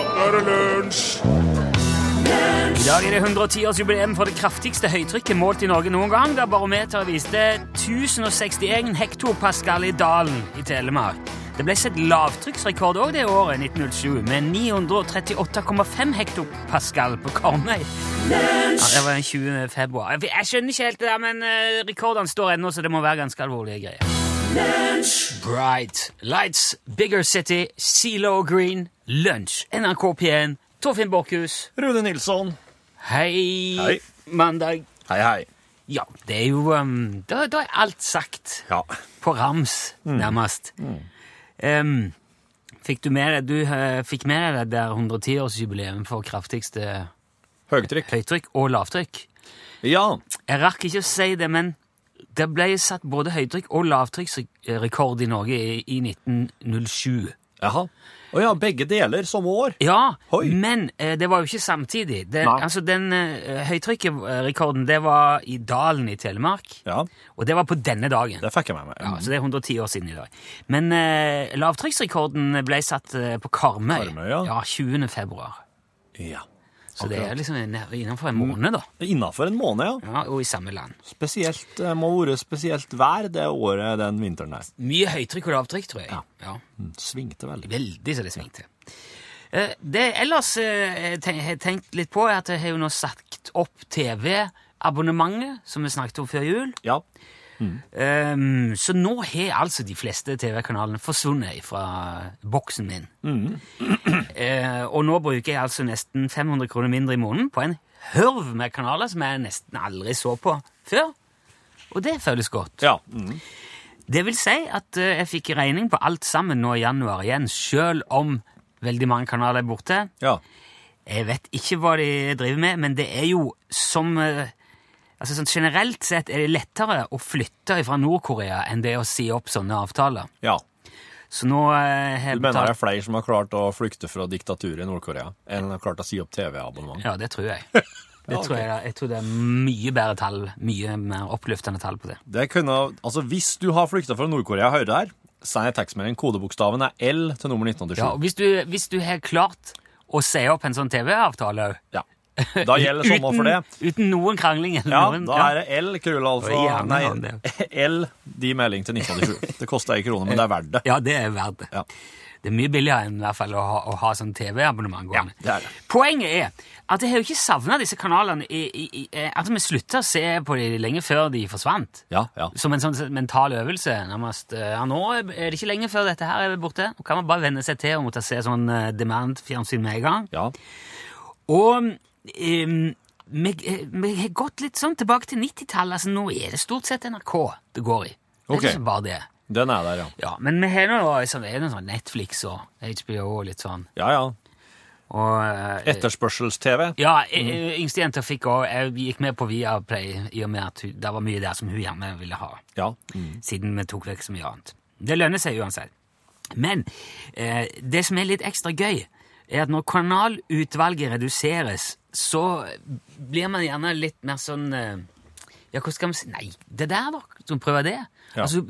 nå er det lunsj! I dag er det 110-årsjubileum for det kraftigste høytrykket målt i Norge noen gang, da barometeret viste 1061 hektopascal i Dalen i Telemark. Det ble sett lavtrykksrekord òg det året, 1907, med 938,5 hektopascal på Karmøy. Ja, det var den 20. februar. Jeg- skjønner ikke helt det der, men uh, rekordene står ennå, så det må være ganske alvorlige greier. Bright Lights, Bigger City, CeeLo Green, Lunsj, NRK P1, Torfinn Borchhus. Rune Nilsson. Hei, Hei. mandag. Hei, hei. Ja, det er jo um, da, da er alt sagt. Ja. På rams, nærmest. Um, fikk du med deg Du uh, fikk med deg det der 110-årsjubileet for kraftigste høytrykk. høytrykk og lavtrykk? Ja. Jeg rakk ikke å si det, men det ble satt både høytrykk og lavtrykksrekord i Norge i, i 1907. Jaha. Å ja, begge deler samme år? Ja, Hoi. men eh, det var jo ikke samtidig. Det, altså, Den eh, høytrykkrekorden det var i Dalen i Telemark. Ja, Og det var på denne dagen. det fikk jeg med meg. Ja, Så det er 110 år siden i dag. Men eh, lavtrykksrekorden ble satt eh, på Karmøy. Karmøy, ja. ja. 20. februar. Ja. Så det er liksom inne- innenfor en måned, da. Innenfor en måned, ja. Ja, Og i samme land. Spesielt, det må ha vært spesielt vær det året den vinteren der. Mye høytrykk og lavtrykk, tror jeg. Ja. ja. Svingte veldig. Veldig så det svingte. Eh, Det jeg ellers eh, jeg har tenkt litt på, er at jeg har jo nå sagt opp TV-abonnementet, som vi snakket om før jul. Ja. Ehm, så nå har altså de fleste TV-kanalene forsvunnet fra boksen min. Eh, og nå bruker jeg altså nesten 500 kroner mindre i måneden på en hørv med kanaler som jeg nesten aldri så på før. Og det føles godt. Ja. Mm. Det vil si at eh, jeg fikk regning på alt sammen nå i januar igjen, sjøl om veldig mange kanaler er borte. ja. Jeg vet ikke hva de driver med, men det er jo som eh, altså sånn Generelt sett er det lettere å flytte fra Nord-Korea enn det å si opp sånne avtaler. ja. Så nå eh, Du mener det er flere som har klart å flykte fra diktaturet i Nord-Korea, enn har klart å si opp TV-abonnement? Ja, det tror jeg. Det Ja, tror jeg, jeg tror det er mye bedre tall, mye mer oppløftende tall på det. Det kunne, altså Hvis du har flykta fra Nord-Korea hører her, send en tekstmelding. Kodebokstaven er L til nummer 1987. Ja, og hvis du, hvis du har klart å si opp en sånn TV-avtale Ja. Da gjelder sommer for det. Uten noen krangling eller Ja, noen da er det L krøllalfa altså, Nei. L de melding til 1987. Det koster ei krone, men det er verdt det. Ja, det er verdt det. Ja. Det er mye billigere enn i hvert fall å ha, å ha sånn TV-abonnement gående. det er det. Poenget er at jeg har jo ikke savna disse kanalene i, i, i, At vi slutta å se på dem lenge før de forsvant. Ja, ja. Som en sånn mental øvelse. nærmest. Eh, Ja, nå er det ikke lenge før dette her er borte. Nå kan man bare venne seg til å måtte se sånn eh, demand-fjernsyn med en gang. ja. Og vi, eh, vi har gått litt sånn tilbake til 90-tallet. Altså, nå er det stort sett NRK det går i. Det er ikke bare det. Den er der, ja. Ja, Men vi har nå noe sånn Netflix og HBO og litt sånn. Ja, ja. Og, eh, Etterspørsels-TV. ja, mm. yngste jenta fikk òg Jeg gikk med på Viaplay i og med at hun, det var mye der som hun gjerne ville ha. Ja. Mm. Siden vi tok vekk så mye annet. Det lønner seg uansett. Men eh, det som er litt ekstra gøy, er at når kanalutvalget reduseres, så blir man gjerne litt mer sånn eh, Ja, hva skal man si? Nei, det der, da. Som prøver det. Ja. Altså,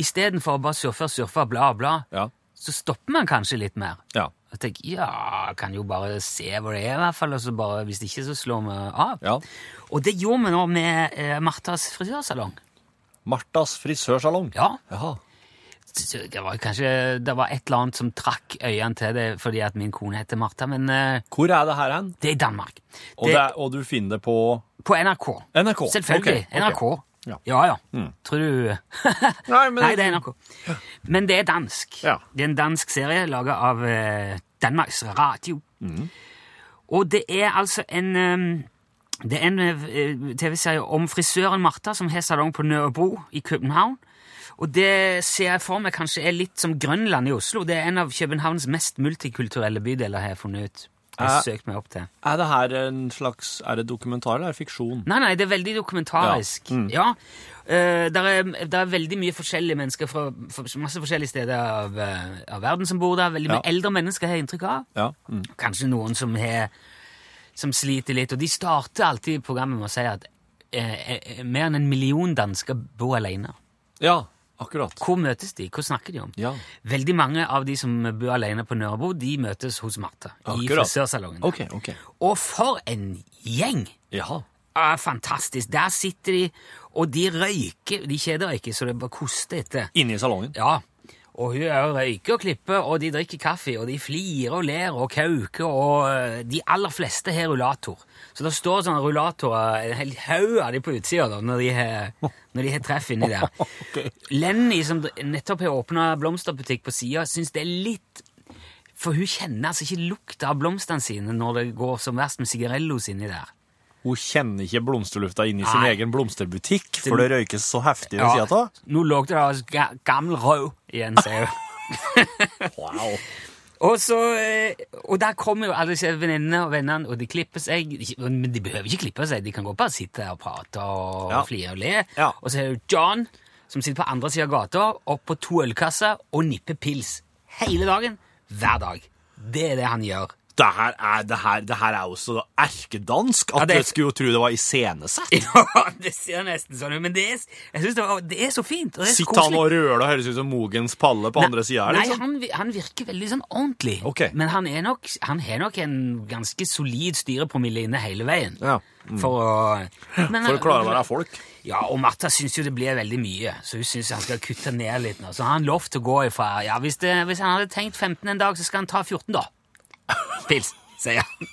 Istedenfor å bare surfe og surfe bla bla, Ja. så stopper man kanskje litt mer. Ja. Jeg tenker, ja, jeg kan jo bare se hvor det er, i hvert fall, og så bare, hvis ikke, så slår vi av. ja. Og det gjorde vi nå med eh, Martas frisørsalong. Martas frisørsalong. Ja, Jaha. Det var kanskje det var et eller annet som trakk øynene til det fordi at min kone heter Martha, men eh, Hvor er det her hen? det er i Danmark. Og, Det- og du finner det på På NRK. NRK? Selvfølgelig. Okay, ok. NRK. Ja. Ja, ja. Tror du Nei, men Nei, det er NRK. Men det er dansk. Ja. Det er en dansk serie laga av eh, Danmarks Radio. Mm. Og det er altså en eh, Det er en TV-serie om frisøren Martha som har salong på Nørrebro i København. Og det ser jeg for meg kanskje er litt som Grønland i Oslo. Det er en av Københavns mest multikulturelle bydeler, har jeg funnet ut. Jeg har Eh. søkt meg opp til. Er det her en slags Er det dokumentar eller er det fiksjon? Nei, nei, det er veldig dokumentarisk. Ja. Mm. Ja. Uh, der, er, der er veldig mye forskjellige mennesker fra, fra masse forskjellige steder av, eh, av verden som bor der. Veldig mye Ja. eldre mennesker, har jeg inntrykk av. Ja. Mm. Kanskje noen som, har, som sliter litt. Og de starter alltid programmet med å si at uh, eh, mer enn en million dansker bor alene. ja. Akkurat. Hvor møtes de? Hva snakker de om? Ja. Veldig mange av de som bor alene på Nørrebro, de møtes hos Martha i frisørsalongen. Ok, ok. Og for en gjeng! Ja. Ah, fantastisk. Der sitter de, og de røyker. De kjederøyker, så det bare koster etter. Inne i salongen. Ja. Og hun er røyker og klipper, og de drikker kaffe, og de flirer og ler og kauker, og eh, de aller fleste har rullator. Så det står sånne rullatorer, en hel haug av de på utsida da, når de har, når de har treff inni der. Lenny, som nettopp har åpna blomsterbutikk på sida, syns det er litt For hun kjenner altså ikke lukta av blomstene sine når det går som verst med sigarellos inni der. Hun kjenner ikke blomsterlufta inni i sin egen blomsterbutikk, for det røykes så heftig ved Ja, sida av. nå lukter det altså gammel rød igjen, en sau. Wow. Og, så, eh, og der kommer jo alle disse venninnene og vennene, og de klipper seg. Men de behøver ikke klippe seg, de kan godt bare sitte og prate og Ja. flire og le. Ja. Og så er det John, som sitter på andre sida av gata, opp på to ølkasser og nipper pils. Hele dagen, hver dag. Det er det han gjør. Det her er, det her, det her er jo så erkedansk at Ja, det- jeg skulle jo tro det var iscenesatt. Ja, det ser nesten sånn ut, men det er, jeg synes det, var, det er så fint. Og det er Sitter han og røler og høres ut som Mogens Palle på andre sida Liksom? Nei, han, han virker veldig sånn ordentlig. Okay. Men han er nok, han har nok en ganske solid styrepromille inne hele veien. Ja. For å men, For å klare å være folk. Ja, og Martha syns jo det blir veldig mye, så hun syns han skal kutte ned litt nå. Så har han lov til å gå ifra Ja, hvis, det, hvis han hadde tenkt 15 en dag, så skal han ta 14, da. Pils, sier han.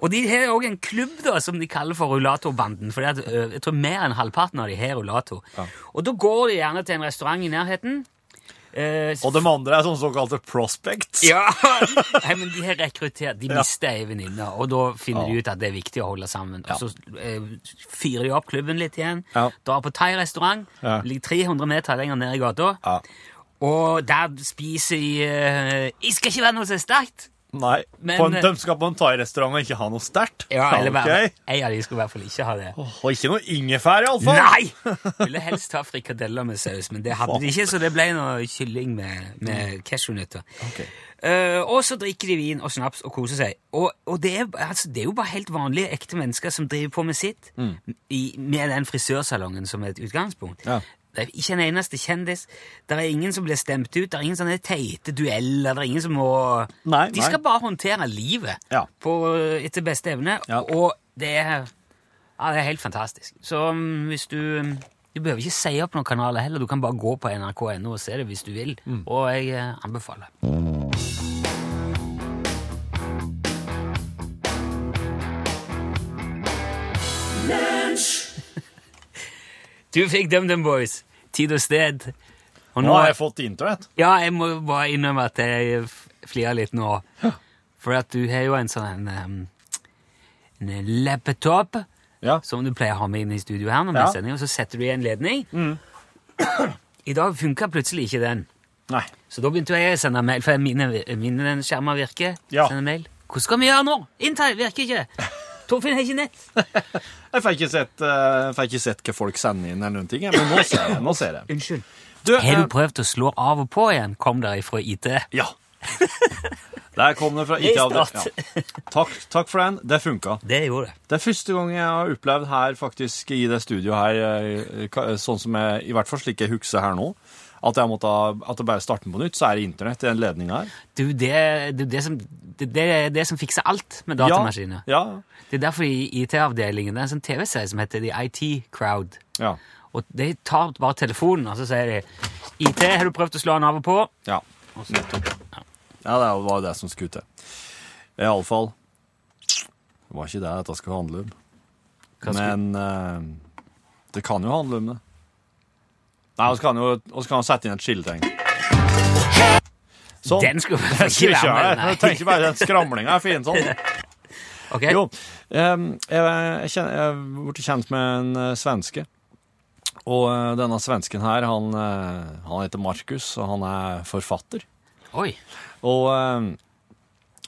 Og de har òg en klubb da, som de kaller for rullatorbanden. For jeg tror mer enn halvparten av de har rullator. Og da går de gjerne til en restaurant i nærheten. Eh, Og de andre er sånne såkalte prospects. ja, Nei, men de har rekruttert. De mister ei venninne, og da finner de ut at det er viktig å holde sammen. Og så eh, fyrer de opp klubben litt igjen, Ja. drar på thai-restaurant, Ja. ligger 300 meter lenger ned i gata, Ja. og der spiser de eh, Jeg skal ikke være noe så sterkt! Nei, Men- på en, de skal på en thai-restaurant og ikke ha noe sterkt. Ja, eller ok. okay. En av de skulle i hvert fall ikke ha det. Og ikke noe ingefær, iallfall. Nei! Ville helst ha frikadeller med saus, men det hadde de ikke, så det ble noe kylling med, med cashewnøtter. Okay. Uh, og så drikker de vin og snaps og koser seg. Og, og det, er, altså, det er jo bare helt vanlige, ekte mennesker som driver på med sitt, i, med den frisørsalongen som et utgangspunkt. Ja. Det er ikke en eneste kjendis. Det er ingen som blir stemt ut. Det er ingen sånne teite dueller. Det er ingen som må Nei, De nei. skal bare håndtere livet Ja. på, etter beste evne, Ja. og det er, ja, det er helt fantastisk. Så um, hvis du um, Du behøver ikke si opp noen kanaler heller. Du kan bare gå på nrk.no og se det hvis du vil. Mm. Og jeg anbefaler. anbefaler. Du fikk DumDum Boys. Tid og sted. Og Nå har jeg fått internett. ja, jeg må bare innrømme at jeg flirer litt nå. For at du har jo en sånn en, en laptop Ja. som du pleier å ha med inn i studio her når Ja. sending, og så setter du i en ledning. I dag funka plutselig ikke den. Nei. Så da begynte jeg å sende mail, for mine, mine skjermer virker. Ja. Sende mail. Hva skal vi gjøre nå? Inntil virker ikke! Torfinn har ikke nett! Jeg får ikke sett, uh, får ikke sett hva folk sender inn, eller noen ting, men nå ser jeg. Nå ser jeg. Unnskyld. Du, Har du eh, prøvd å slå av og på igjen? Kom der ifra IT. Ja. Der kom det fra IT-avdelingen. Ja. Takk, takk for den. Det funka. Det gjorde det. Det er første gang jeg har opplevd her, faktisk, i det studioet her, eh, sånn som jeg, i hvert fall slik jeg husker her nå, at jeg måtte, at det bare starter på nytt, så er det internett i den ledninga her. Du, det, det, det, som, det, det er det som fikser alt med datamaskiner. Ja, ja. Det er derfor i IT-avdelingen det er en sånn TV-serie som heter The IT Crowd. ja, Og De tar bare telefonen og så sier de IT, har du prøvd å slå den av og på? ja. Og så- Nettopp. Ja, det var jo det som skulle til. I alle fall, det var ikke det dette skulle handle om. Men eh, det kan jo handle om det. Nei, vi kan jo vi kan sette inn et skilletegn. Sånn. Den skulle Jeg ikke være med. Jeg tenker bare den skramlinga er fin sånn. Ok. Jo, jeg, jeg, kjenner, jeg ble kjent med en eh, svenske. Og eh, denne svensken her, han, eh, han heter Markus, og han er forfatter. Oi. Og,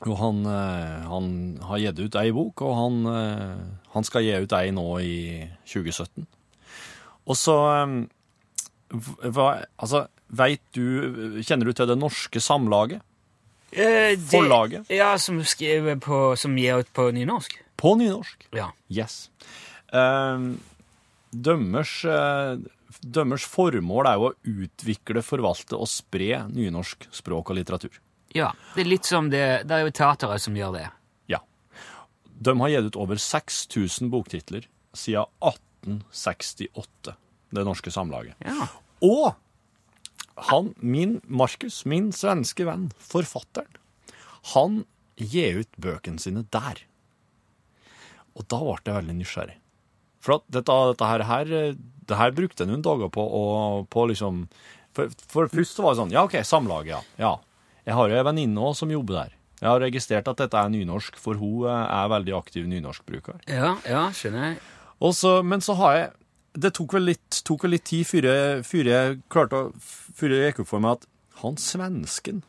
og han, han har gitt ut ei bok, og han, han skal gi ut ei nå i 2017. Og så eh, hva, Altså, veit du Kjenner du til Det Norske Samlaget? Eh, det- Forlaget? Ja, som skriver på Som gir ut på nynorsk? På nynorsk. Ja. Yes. Dømmers eh, Deres formål er jo å utvikle, forvalte og spre nynorsk språk og litteratur. Ja, det er litt som det Det er jo teateret som gjør det. Ja. De har gitt ut over 6000 boktitler siden 1868, Det Norske Samlaget. Ja. Og han, min Markus, min svenske venn, forfatteren, han gir ut bøkene sine der. Og da ble jeg veldig nysgjerrig. For at dette, dette her, her, det her brukte jeg noen dager på å på liksom for, for først var det sånn Ja, OK, Samlaget, ja. ja. Jeg har en venninne også som jobber der. Jeg har registrert at dette er nynorsk, for hun er veldig aktiv nynorskbruker. Ja, ja, skjønner jeg. Og så, men så har jeg Det tok vel litt, tok vel litt tid før jeg, før jeg klarte å Før jeg gikk opp for meg at han svensken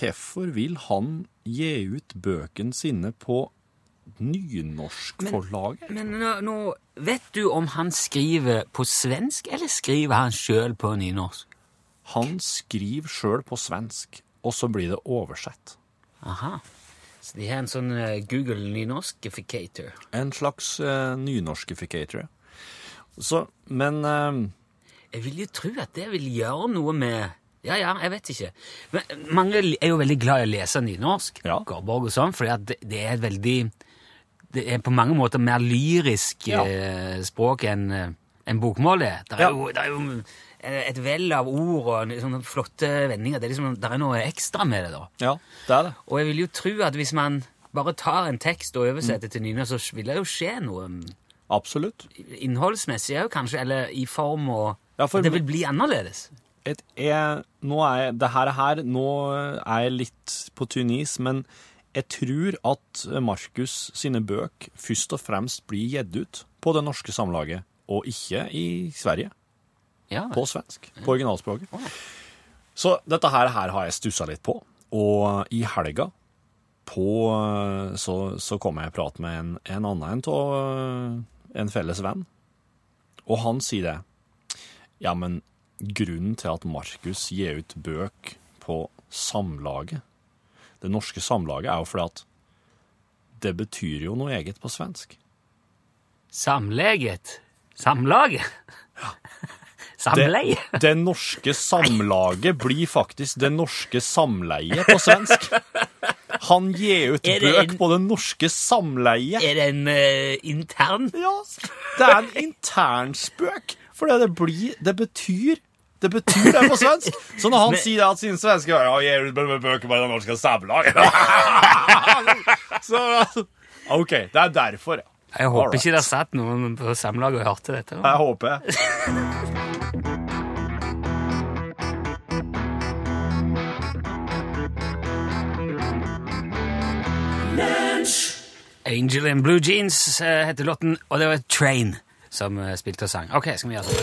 Hvorfor vil han gi ut bøkene sine på nynorskforlaget? Men nå, nå Vet du om han skriver på svensk, eller skriver han sjøl på nynorsk? Han skriver sjøl på svensk, og så blir det oversett. Aha. Så de har en sånn eh, Google nynorskificator. En slags uh, nynorskificator. Så, men eh, Jeg vil jo tro at det vil gjøre noe med Ja, ja, jeg vet ikke. Men mange er jo veldig glad i å lese nynorsk, Ja. Garborg og sånn, fordi at det, det er et veldig Det er på mange måter mer lyrisk Ja. eh, språk enn en bokmål er. Det er, Ja. jo, det er jo eh, et vell av ord og sånne flotte vendinger. Det er liksom, det er noe ekstra med det, da. ja, det er det. Og jeg vil jo tro at hvis man bare tar en tekst og oversetter Mm. til nynorsk, så vil det jo skje noe Absolutt. innholdsmessig òg, kanskje, eller i form og Ja, for- Det vil bli annerledes. et, jeg, nå er jeg, det her, her Nå er jeg litt på tynn is, men jeg tror at Markus sine bøk først og fremst blir gitt ut på det norske samlaget, og ikke i Sverige. Ja, På svensk. På originalspråket. Så dette her, her har jeg stussa litt på. Og i helga på, så, så kom jeg i prat med en, en annen en av en felles venn. Og han sier det. Ja, men grunnen til at Markus gir ut bøk på Samlaget, det norske Samlaget, er jo fordi at det betyr jo noe eget på svensk. Samleget. Samlaget? Samleie? Det, det norske samlaget blir faktisk det norske samleie på svensk. Han gir ut bøk på det norske samleie. Er det en uh, intern Ja, det er en internspøk. For det, blir Det betyr det betyr det på svensk. Så når han Men- sier at sin svenske ja, gir ut bøker på det norske samlaget Så OK, det er derfor, ja. Jeg håper Alright. ikke det satt noen på Samlaget og hørte dette. Jeg håper. Angel in Blue Jeans eh, heter låten, og det var Train som eh, spilte og sang. Ok, skal vi gjøre sånn?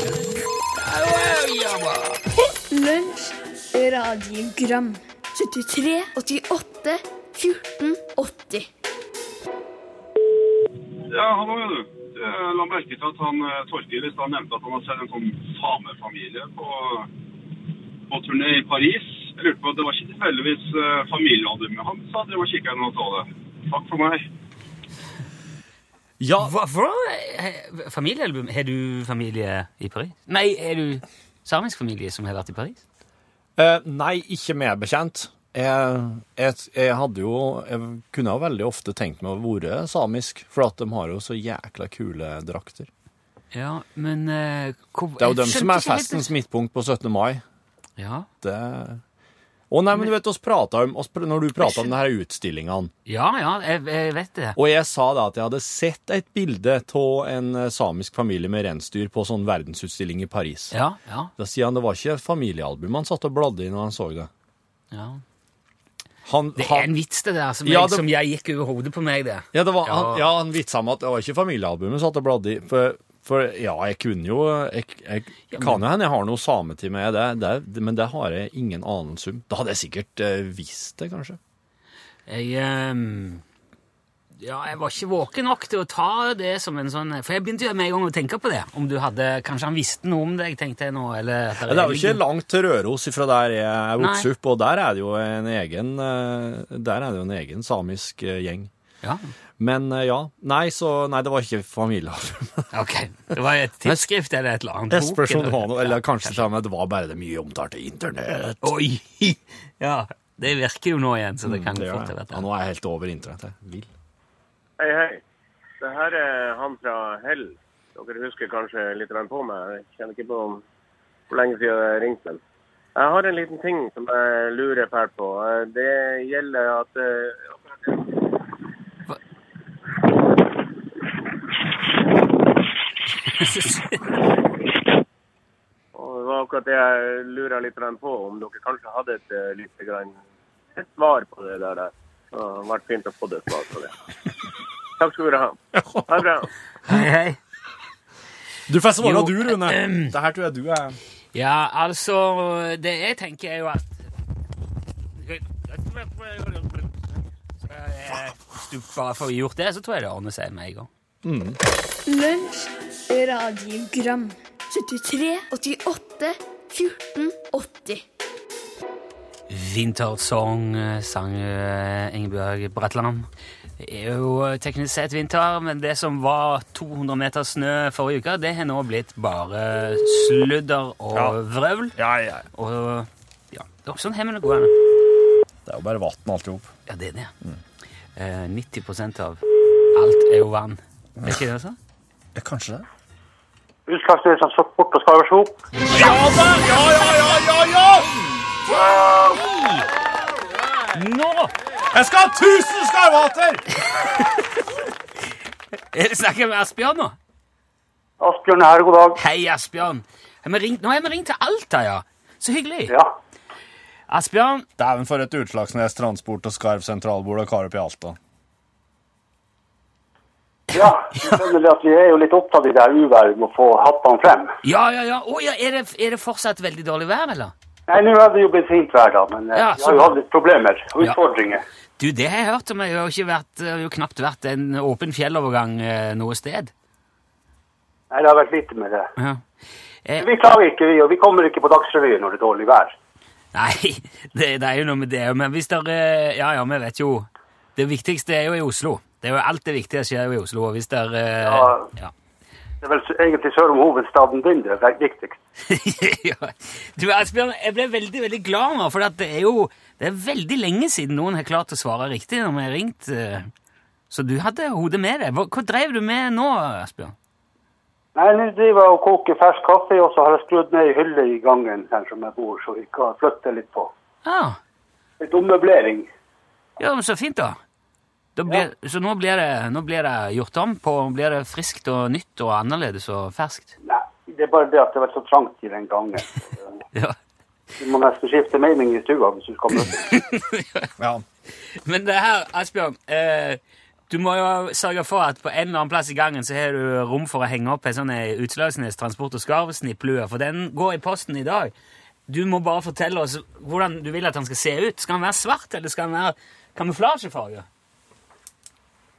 Lunsj, radiogram 73, 88, 14, 80 Ja, hallo, du. Jeg la merke til at han eh, Torkil i stad nevnte at han har sett en sånn samefamilie på, på turné i Paris. Jeg lurte på, Det var ikke tilfeldigvis eh, familiealbumet hans? sa dere var kikka inn og så det. Takk for meg. Ja, Hva for familiealbum? Har du familie i Paris? Nei, er du samisk familie som har vært i Paris? Eh, nei, ikke meg bekjent. Jeg, jeg, jeg hadde jo Jeg kunne jo veldig ofte tenkt meg å være samisk, for at de har jo så jækla kule drakter. Ja, men eh, hvor, Det er jo dem som er festens midtpunkt på 17. mai. Ja, Det Å nei, men du vet, oss om, oss, når du prata om denne utstillingene, ja, ja jeg, jeg vet det. og jeg sa da at jeg hadde sett et bilde av en eh, samisk familie med reinsdyr på sånn verdensutstilling i Paris. Ja, ja, Da sier han det var ikke familiealbum han satt og bladde i når han så det. ja. Han, Det er en vits det der som, Ja, jeg, som jeg gikk over hodet på meg, det. Ja, det var, Ja. Han, ja, han vitsa med at det var ikke familiealbumet satt og bladde i. For, for ja, jeg kunne jo Jeg, jeg Ja, kan jo hende jeg har noe sametid med det, det, men det har jeg ingen anelse om. Da hadde jeg sikkert eh, visst det, kanskje. Jeg um, Ja, jeg var ikke våken nok til å ta det som en sånn For jeg begynte jo med en gang å tenke på det. Om du hadde Kanskje han visste noe om det, jeg tenkte nå, eller Ja, det er jo ikke langt til Røros ifra der jeg er vokst opp, og der er det jo en egen, eh, der er det jo en egen samisk eh, gjeng. Ja, Men eh, ja. Nei, så Nei, det var ikke familiealbum. ok. Det var et tidsskrift eller et eller annet bok? Espen eller- Johan, eller kanskje til og med det var bare det mye omtalte internett. Oi! Ja, det virker jo nå igjen, så det kan Mm, Det fort. Ja, nå er jeg helt over internett. Jeg vil. Hei, hei. Det her er han fra Hell. Dere husker kanskje litt på meg. Jeg kjenner ikke på om- hvor lenge siden jeg ringte. men Jeg har en liten ting som jeg lurer fælt på. Eh, Det gjelder at eh, akkurat det- Og det var akkurat det jeg lurer litt på, om dere kanskje hadde et, eh, lite grann, et svar på det der. Det hadde vært fint å få et svar på det. Takk skal dere ha. Ha det bra. Hei, hei. Du får svare du, Rune. ehm. Det her tror jeg du er Ja, altså Det jeg tenker, er jo at eh, Hvis du bare får gjort det, så tror jeg det ordner seg med en gang. Lunsj, radiogram 73, 88, 14, 80 Vintersong, eh, sang eh, Ingebjørg Bratland. Det er jo teknisk sett vinter, men det som var 200 meter snø forrige uke, det har nå blitt bare sludder og Ja. vrøvl. Ja, ja. Og ja, det er sånn har vi det gående. Det er jo bare vann alt i hop. Ja, det er det. Eh, 90% av alt er jo vann. Er ikke det sånn? Ja, kanskje det. Utslagsnes transport og skal være så opp. Ja da! Ja, ja, ja, ja, ja! Nå! Jeg skal ha 1000 skarvater! Er det snakker med Asbjørn nå? Asbjørn er her, god dag. Hei, Asbjørn. Har vi ringt, nå har vi ringt til Alta, ja. Så hyggelig. Ja. Asbjørn, Dæven for et Utslagsnes Transport og Skarv sentralbord og Karup i Alta. Ja, det at vi er jo litt opptatt i det her uværet med å få hattene frem. Ja, ja, ja. Oh, ja er, det, er det fortsatt veldig dårlig vær, eller? Nei, nå er det jo blitt fint vær da, men eh, Ja, vi har jo hatt litt problemer og Ja. utfordringer. Du, det har jeg hørt om. Det har jo, ikke vært, har jo knapt vært en åpen fjellovergang eh, noe sted. Nei, det har vært lite med det. Ja. Eh, Vi klager ikke, vi, og vi kommer ikke på Dagsrevyen når det er dårlig vær. nei, det, det er jo noe med det. Men hvis dere Ja, ja, vi vet jo Det viktigste er jo i Oslo. Det er jo Alt det viktige skjer jo i Oslo. hvis det er... Ja. ja. Det er vel egentlig sør om hovedstaden din det er viktigst. ja. Du, Asbjørn, jeg ble veldig veldig glad nå, for det er jo det er veldig lenge siden noen har klart å svare riktig når vi har ringt. eh. Så du hadde hodet med deg. Hva, hva drev du med nå, Asbjørn? Nei, nå driver jeg og koker fersk kaffe, og så har jeg skrudd ned ei hylle i gangen her som jeg bor, så vi kan flytte litt på. Ja, Litt ommøblering. ja men så fint, da. Da ja. Så nå blir, det, nå blir det gjort om på Blir det friskt og nytt og annerledes og ferskt? Nei, det er bare det at det har vært så trangt i den gangen. Ja. Du må nesten skifte mening i stua hvis du skal møte. Ja. Men det her, Asbjørn eh, Du må jo sørge for at på en eller annen plass i gangen så har du rom for å henge opp en sånn eh, Utslagsnes transport- og skarvsnipplue, for den går i posten i dag. Du må bare fortelle oss hvordan du vil at den skal se ut. Skal den være svart, eller skal den være kamuflasjefarge?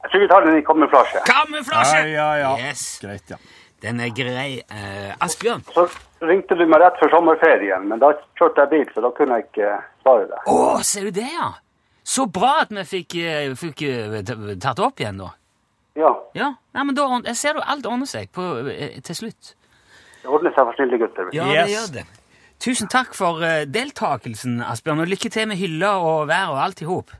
Jeg tror vi tar den i kamuflasje. Kamuflasje! Ja, ja, ja. Yes, Greit, ja. Den er grei. Eh, Asbjørn, Så ringte du meg rett før sommerferien, men da kjørte jeg bil, så da kunne jeg ikke svare deg. å, ser du det, ja? Så bra at vi fikk, eh, fikk eh, tatt opp igjen, da. Ja, Ja, Nei, men da jeg ser du alt ordner seg på, til slutt. det ordner seg for snille gutter. Ja, Yes. det gjør det. Tusen takk for deltakelsen, Asbjørn, og lykke til med hylla og vær og alt i hop.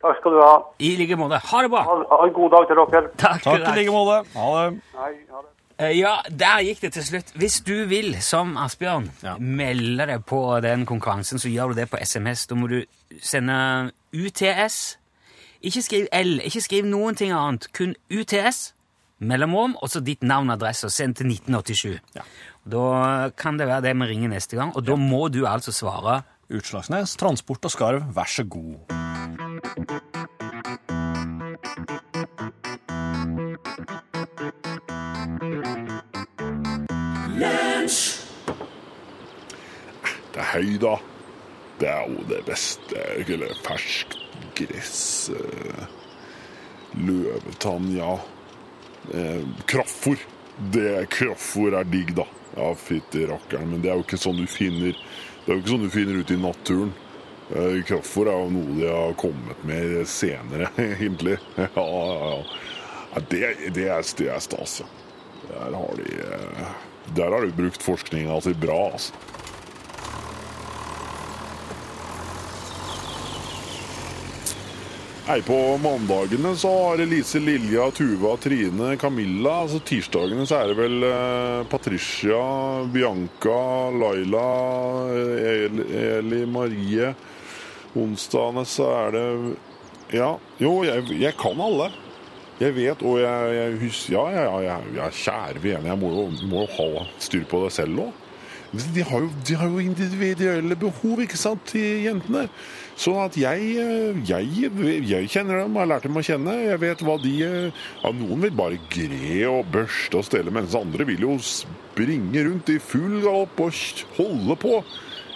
Takk skal du ha. I like måte. Ha det bra! Ha, ha en god dag til dere. Takk. Takk i like måte. Ha det. Nei, ha det. Eh, Ja, der gikk det til slutt. Hvis du vil, som Asbjørn, Ja. melde deg på den konkurransen, så gjør du det på SMS. Da må du sende UTS. Ikke skriv L, ikke skriv noen ting annet. Kun UTS, mellomrom, og så ditt navn og adresse, og send til 1987. Da kan det være det vi ringer neste gang, og da må du altså svare Utslagsnes Transport og Skarv, vær så god. Høy, da. Det er jo det beste. Eller ferskt gress. eh, Løvetann, ja. Eh, Kraftfôr. Det Kraftfôr er digg, da. Ja, fytti rakkeren. Men det er jo ikke sånn du finner Det er jo ikke sånn du finner ute i naturen. Eh, Kraftfôr er jo noe de har kommet med senere, egentlig. Ja, ja, ja. det, det, er, det er stas, ja. Der har de Der har de brukt forskninga si bra, altså. Nei, På mandagene så har Elise, Lilja, Tuva, Trine, Camilla. Altså Tirsdagene så er det vel eh, Patricia, Bianca, Laila, Eli, Eli Marie. Onsdagene så er det Ja, jo, jeg, jeg kan alle. Jeg vet, og jeg, jeg husker Ja, ja, ja, jeg, kjære vene, jeg må jo, må jo ha styr på det selv òg. De har, jo, de har jo individuelle behov, ikke sant, de jentene. Sånn at jeg, jeg, jeg kjenner dem, har lært dem å kjenne. Jeg vet hva de ja, Noen vil bare gre og børste og stelle, mens andre vil jo springe rundt i full galopp og holde på.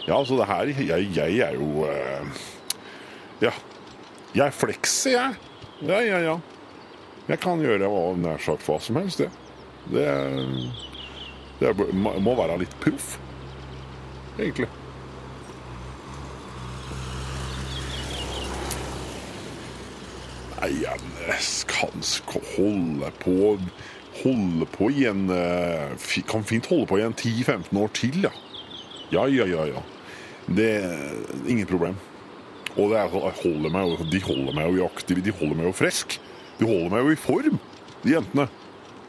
Ja, altså det her Jeg, jeg er jo Ja. Jeg flekser, jeg. Ja, ja, ja. Jeg kan gjøre nær sagt hva som helst, det. Det, det må være litt proff, egentlig. Nei, jeg kan holde på Holde på i en Kan fint holde på i en 10-15 år til, ja. Ja, ja, ja. ja. Det er ingen problem. Og er, holder meg, de holder meg jo aktiv, de holder meg jo frisk. De holder meg jo i form, de jentene.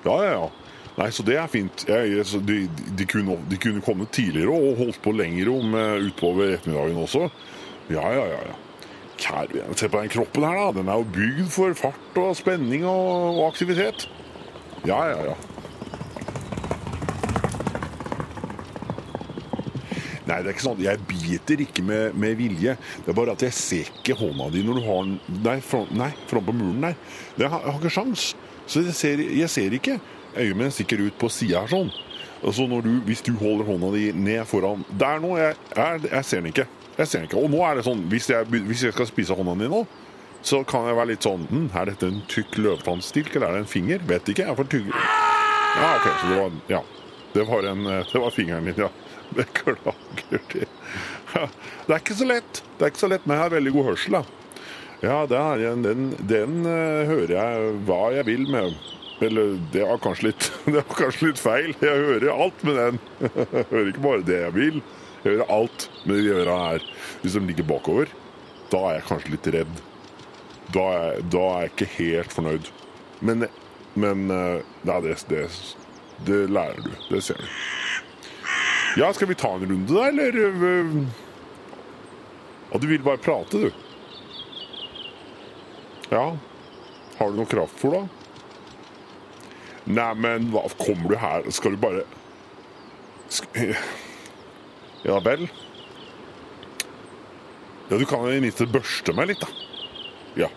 Ja, ja, ja. Nei, så det er fint. Jeg, de, de, kunne, de, kunne, kommet tidligere og holdt på lenger om utover ettermiddagen også. Ja, ja, ja. ja. Kjære se på den kroppen her, da. Den er jo bygd for fart og spenning og, og aktivitet. Ja, ja, ja. Nei, det er ikke sånn. Jeg biter ikke med, med, vilje. Det er bare at jeg ser ikke hånda di når du har den Nei, fram på muren der. Jeg har, jeg har ikke sjans. Så jeg ser, jeg ser ikke. Øyet mitt stikker ut på sida her sånn. Så du, Hvis du holder hånda di ned foran Der nå, jeg, jeg, ser den ikke. Jeg ser den ikke. Og nå er det sånn, hvis jeg, hvis jeg skal spise hånda di nå, så kan jeg være litt sånn hm, Er dette en tykk løvtannstilk, eller er det en finger? Vet ikke. Jeg er for. Ja, OK. Så det var Ja. Det var, en, det var fingeren din, ja. Beklager det. Ja, det er ikke så lett. Det er ikke så lett, Men jeg har veldig god hørsel, da. Ja, den, den, den uh, hører jeg hva jeg vil med. Eller det er, litt, det er kanskje litt feil. Jeg hører alt med den. Jeg hører ikke bare det jeg vil. Jeg hører alt med de øra her. Hvis de ligger bakover, da er jeg kanskje litt redd. Da er, da er jeg ikke helt fornøyd. Men, men nei, det, det, det lærer du. Det ser du. Ja, skal vi ta en runde, da, eller? Ja, du vil bare prate, du. Ja. Har du noe kraftfôr, da? Neimen, hva Kommer du her Skal du bare skal... Ja vel? Ja, du kan i minste børste meg litt, da. Ja.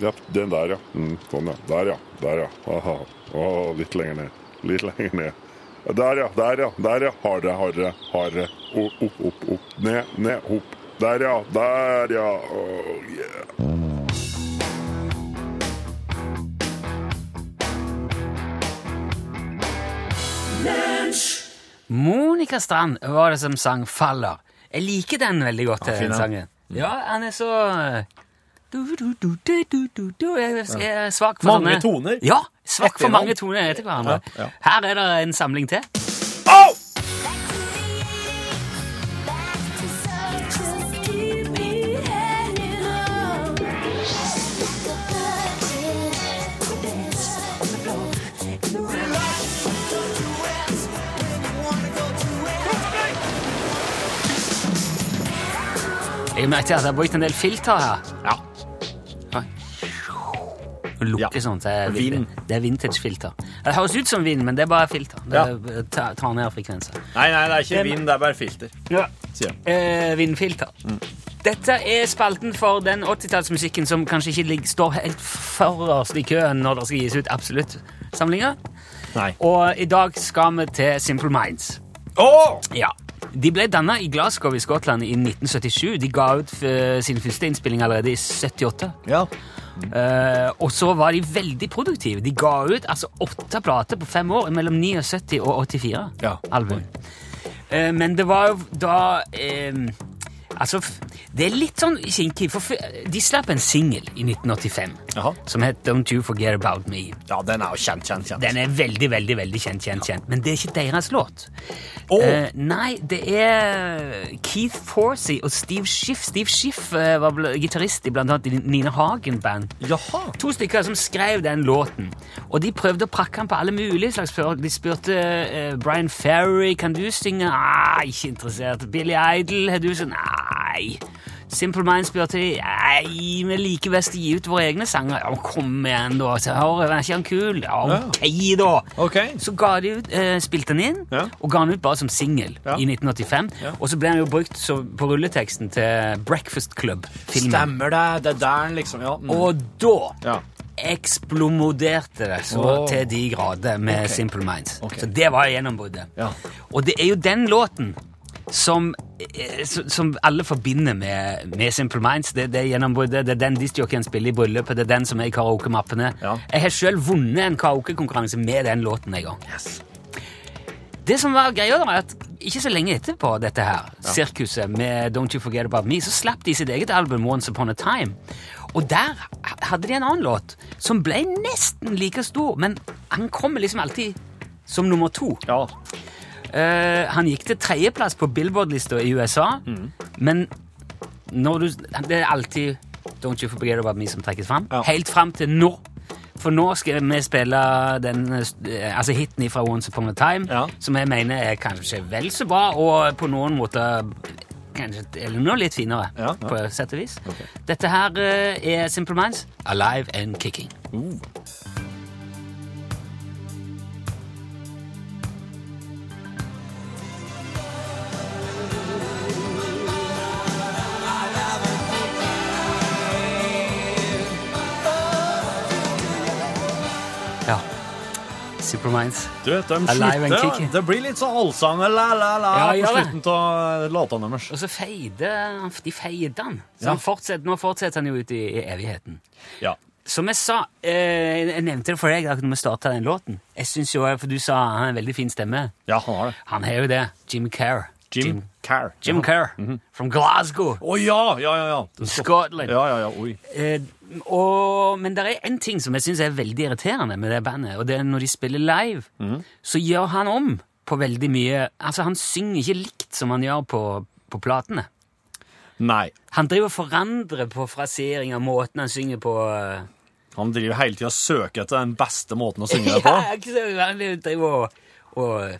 Ja, den der, ja. Mm, sånn, ja. Der, ja. Der, ja. Aha. Å, litt lenger ned. Litt lenger ned. Der, ja. Der, ja. Der, ja. Hardere, hardere, hardere. Opp, opp, opp. opp. Ned, ned, opp. Der, ja. Der, ja. Oh, yeah. Monica Strand var det som sang 'Faller'. Jeg liker den veldig godt, Ja, den sangen. Ja, han er så du, du, du, du, du, du, du. Jeg er svak for Mange sånne toner. Ja, svak for mange toner etter hverandre. Ja, ja. Her er det en samling til. Jeg merket at det har brukt en del filter her. Ja. Lukker Ja. sånn, Det Vind. Det er vintage-filter. Det høres ut som vind, men det er bare filter. Det tar, tar ned frekvenser. Nei, nei, det er ikke vind, det er bare filter. Ja. Eh, vindfilter. Dette er spalten for den 80-tallsmusikken som kanskje ikke ligger, står helt forrest i køen når det skal gis ut absolutt-samlinger. Og i dag skal vi til Simple Minds. Åh! Ja. De ble danna i Glasgow i Skottland i 1977. De ga ut eh, sin første innspilling allerede i 78. Ja. Eh, og så var de veldig produktive. De ga ut altså åtte plater på fem år, mellom 79 og 84 Ja. album. Uh, men det var jo da uh, Altså, det er litt sånn kinkig, for de slapp en singel i 1985 Jaha. som het Don't You Forget About Me. Ja, den er jo kjent, kjent, kjent. Den er veldig, veldig veldig kjent, kjent, kjent. Men det er ikke deres låt. Oh. Uh, nei, det er Keith Forsey og Steve Schiff. Steve Schiff uh, var bl- gitarist i blant annet i Nina Hagen-band. Jaha. To stykker som skrev den låten. Og de prøvde å prakke den på alle mulige slags før. De spurte uh, Brian Ferry kan du synge. Nei, ikke interessert. Billy Idol, har du sånn? Nei. Simple Minds spurte de. Nei, vi liker best å gi ut våre egne sanger. Ja, kom igjen, da. Så, er ikke han kul? Ja, ok, da. Okay. Så de ut, eh, spilte han inn, Ja. og ga han ut bare som singel Ja. i 1985. Ja. Og så ble han jo brukt så, på rulleteksten til Breakfast Club-filmen. Stemmer det. Det er der liksom Ja. Mm. Og da eksplomoderte det så oh. til de grader med okay. Simple Minds. Okay. Så det var gjennombruddet. Ja. Og det er jo den låten som, eh, som som alle forbinder med, med Simple Minds. Det, det er gjennombruddet, det er den discjockeyen spiller i bryllupet, det er den som er i karaokemappene. Ja. Jeg har selv vunnet en karaokekonkurranse med den låten en gang. Det som var greia, da, er at ikke så lenge etterpå dette her, sirkuset med Don't You Forget About Me, så slapp de sitt eget album Once Upon a Time. Og der hadde de en annen låt som ble nesten like stor, men han kommer liksom alltid som nummer to. ja. Eh, han gikk til tredjeplass på Billboard-lista i USA, men når du, det er alltid Don't You Forget About Me som trekkes fram. Ja. Helt fram til nå. For nå skal vi spille den, eh, altså hiten fra Once Upon a Time, Ja. som jeg mener er kanskje vel så bra, og på noen måter kanskje eller noe litt finere, Ja, på sett og vis. Dette her eh, er Simple Minds, Alive and Kicking. Ja. Superminds. Du vet, de Alive and slutter, kicking. det blir litt sånn allsang og la-la-la Ja, på gjør slutten av låtene deres. Og så feider de feider han. Så Ja. han fortsetter, nå fortsetter han jo ut i, i evigheten. Ja. Som jeg sa, eh, jeg nevnte det for deg da vi starta den låten. Jeg synes jo, For du sa han har en veldig fin stemme. ja, han har det. Han har jo det. Jim Kerr. Jim, Carr. Jim. Kerr. From Glasgow, Å ja, ja, ja. ja. Scotland. Ja, ja, ja, oi. Eh, og, men det er en ting som jeg syns er veldig irriterende med det bandet, og det er når de spiller live, så gjør han om på veldig mye Altså, han synger ikke likt som han gjør på, på platene. Nei. Han driver og forandrer på frasering av måten han synger på. eh, Han driver hele tida og søker etter den beste måten å synge det på. Ja, Han driver og, og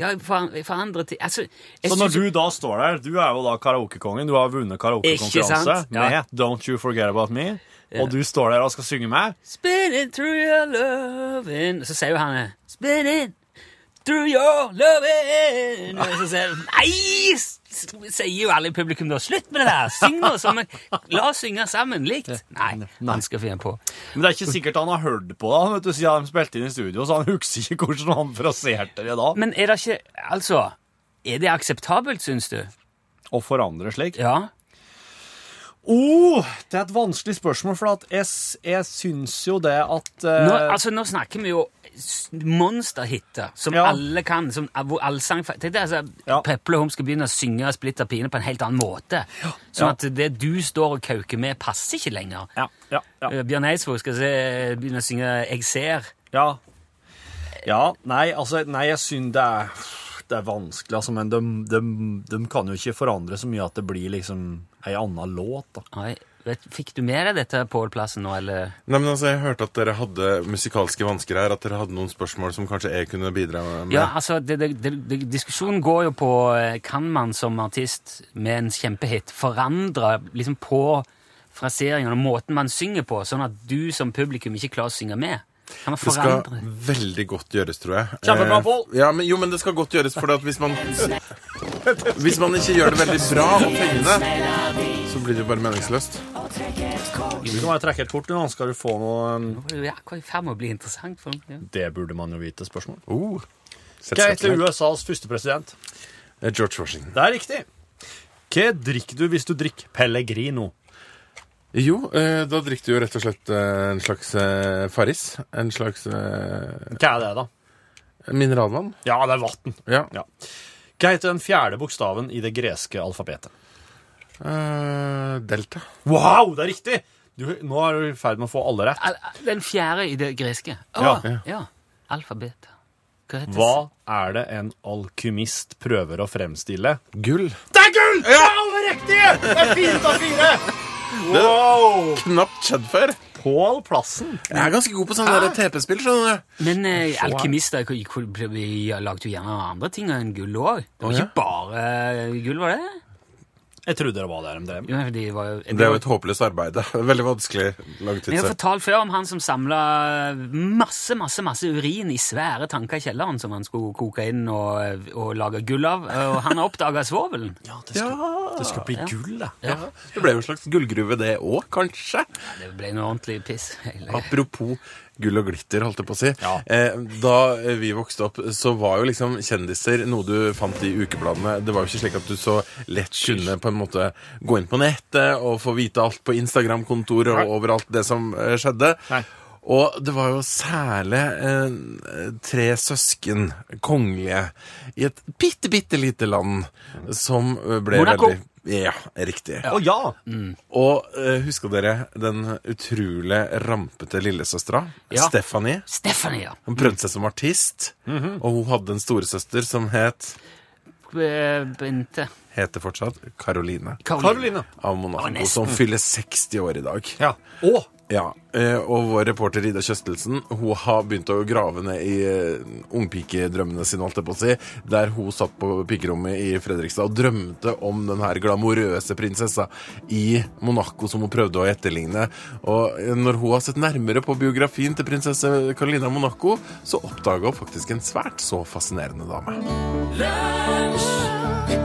Ja, for, andre ting altså, Så når du da står der, du er jo da karaokekongen, du har vunnet karaokekonkurranse? Ja. med Don't You Forget About Me, og du står der og skal synge med Spinning through your loving Så sier jo han Spinning through your loving Og så sier han Nei! Sier jo alle i publikum da Slutt med det der! Syng nå! sammen. La oss synge sammen likt! Nei, han skal finne på. Men det er ikke sikkert han har hørt på det, vet du, siden de spilte inn i studio, så han husker ikke hvordan han fraserte det da. Men er det ikke Altså, er det akseptabelt, syns du? Å forandre slik. Ja? Oh, det er et vanskelig spørsmål, for at jeg, jeg syns jo det at uh... Nå, altså, nå snakker vi jo monsterhitter som Ja. alle kan. Som, hvor allsang deg altså, Ja. Peple Holm skal begynne å synge Splitter pine på en helt annen måte. Sånn Ja. at det du står og kauker med, passer ikke lenger. Ja, ja, ja. Eh, Bjørn Eidsvåg skal se, begynne å synge 'Jeg ser'. Ja. ja nei, altså, nei, jeg syns det er det er vanskelig, altså, men de, de, de kan jo ikke forandre så mye at det blir liksom ei anna låt, da. Oi, vet, fikk du med deg dette, på Plassen, nå, eller? Nei, men altså, Jeg hørte at dere hadde musikalske vansker her. At dere hadde noen spørsmål som kanskje jeg kunne bidra med. Ja, altså, det, det, det, det, Diskusjonen går jo på eh, kan man som artist med en kjempehit forandre liksom på fraseringen og måten man synger på, sånn at du som publikum ikke klarer å synge med? Man Det skal veldig godt gjøres, tror jeg. Kjempebra, Eh, Pål. Ja, men, jo, men det skal godt gjøres, for hvis man Hvis man ikke gjør det veldig bra og fengende, så blir det jo bare meningsløst. Du kan bare trekke et kort, nå skal du få noe um, Nå det i ferd med å bli interessant. For, ja. Det burde man jo vite, spørsmål. Oh, Hva heter. USAs første president? Eh, George Washington. Det er riktig. Hva drikker du hvis du drikker Pellegrino? Jo, eh, da drikker du jo rett og slett eh, en slags eh, Farris. En slags eh, Hva er det, da? mineralvann. Ja, det er vann. Ja. Ja. Hva heter den fjerde bokstaven i det greske alfabetet? Eh, delta. Wow, det er riktig! Du, nå er du i ferd med å få alle rett. Den fjerde i det greske. Oh, Ja. ja. Alfabetet. Hva heter Hva er det en alkymist prøver å fremstille? Gull. Det er gull! Det er alle riktige! Det er fire av fire! Wow! Knapt skjedd før. Pål Plassen. Jeg er ganske god på sånne der TP-spill, skjønner du. Men eh, alkymister lagde jo gjerne andre ting enn gull òg. Det var ikke bare gull, var det? Jeg trodde det var det de drev Ja, de var jo, Det er jo et håpløst arbeid. Det Veldig vanskelig Vi har fortalt før om han som samla masse masse, masse urin i svære tanker i kjelleren som han skulle koke inn og, og lage gull av. Og han har oppdaga svovelen. Ja, det skulle, det skulle bli gull, da. Ja. Det ble jo en slags gullgruve, det òg, kanskje. Det ble noe ordentlig piss. hele- Apropos gull og glitter, holdt jeg på å si. Ja. Eh, da vi vokste opp, så var jo liksom kjendiser noe du fant i ukebladene. Det var jo ikke slik at du så lett kunne på en måte gå inn på nettet og få vite alt på Instagram-kontoret og overalt det som eh, skjedde. Nei. Og det var jo særlig eh, tre søsken, kongelige, i et bitte, bitte lite land som eh, ble Monaco. veldig Ja, riktig. Å ja! Og eh, husker dere den utrolig rampete lillesøstera? Ja. Stephanie. Stephanie, ja. Hun prøvde seg som artist, og hun hadde en storesøster som het Eh, Bente. Heter fortsatt Caroline. Karoline. Av Monaco, som fyller 60 år i dag. Ja. Å! Ja, eh, Og vår reporter Ida Kjøstelsen hun har begynt å grave ned i eh, ungpikedrømmene sine, si, der hun satt på pikerommet i Fredrikstad og drømte om den her glamorøse prinsessa i Monaco som hun prøvde å etterligne. Og eh, når hun har sett nærmere på biografien til prinsesse Carolina Monaco, så oppdaga hun faktisk en svært så fascinerende dame. Lunsj,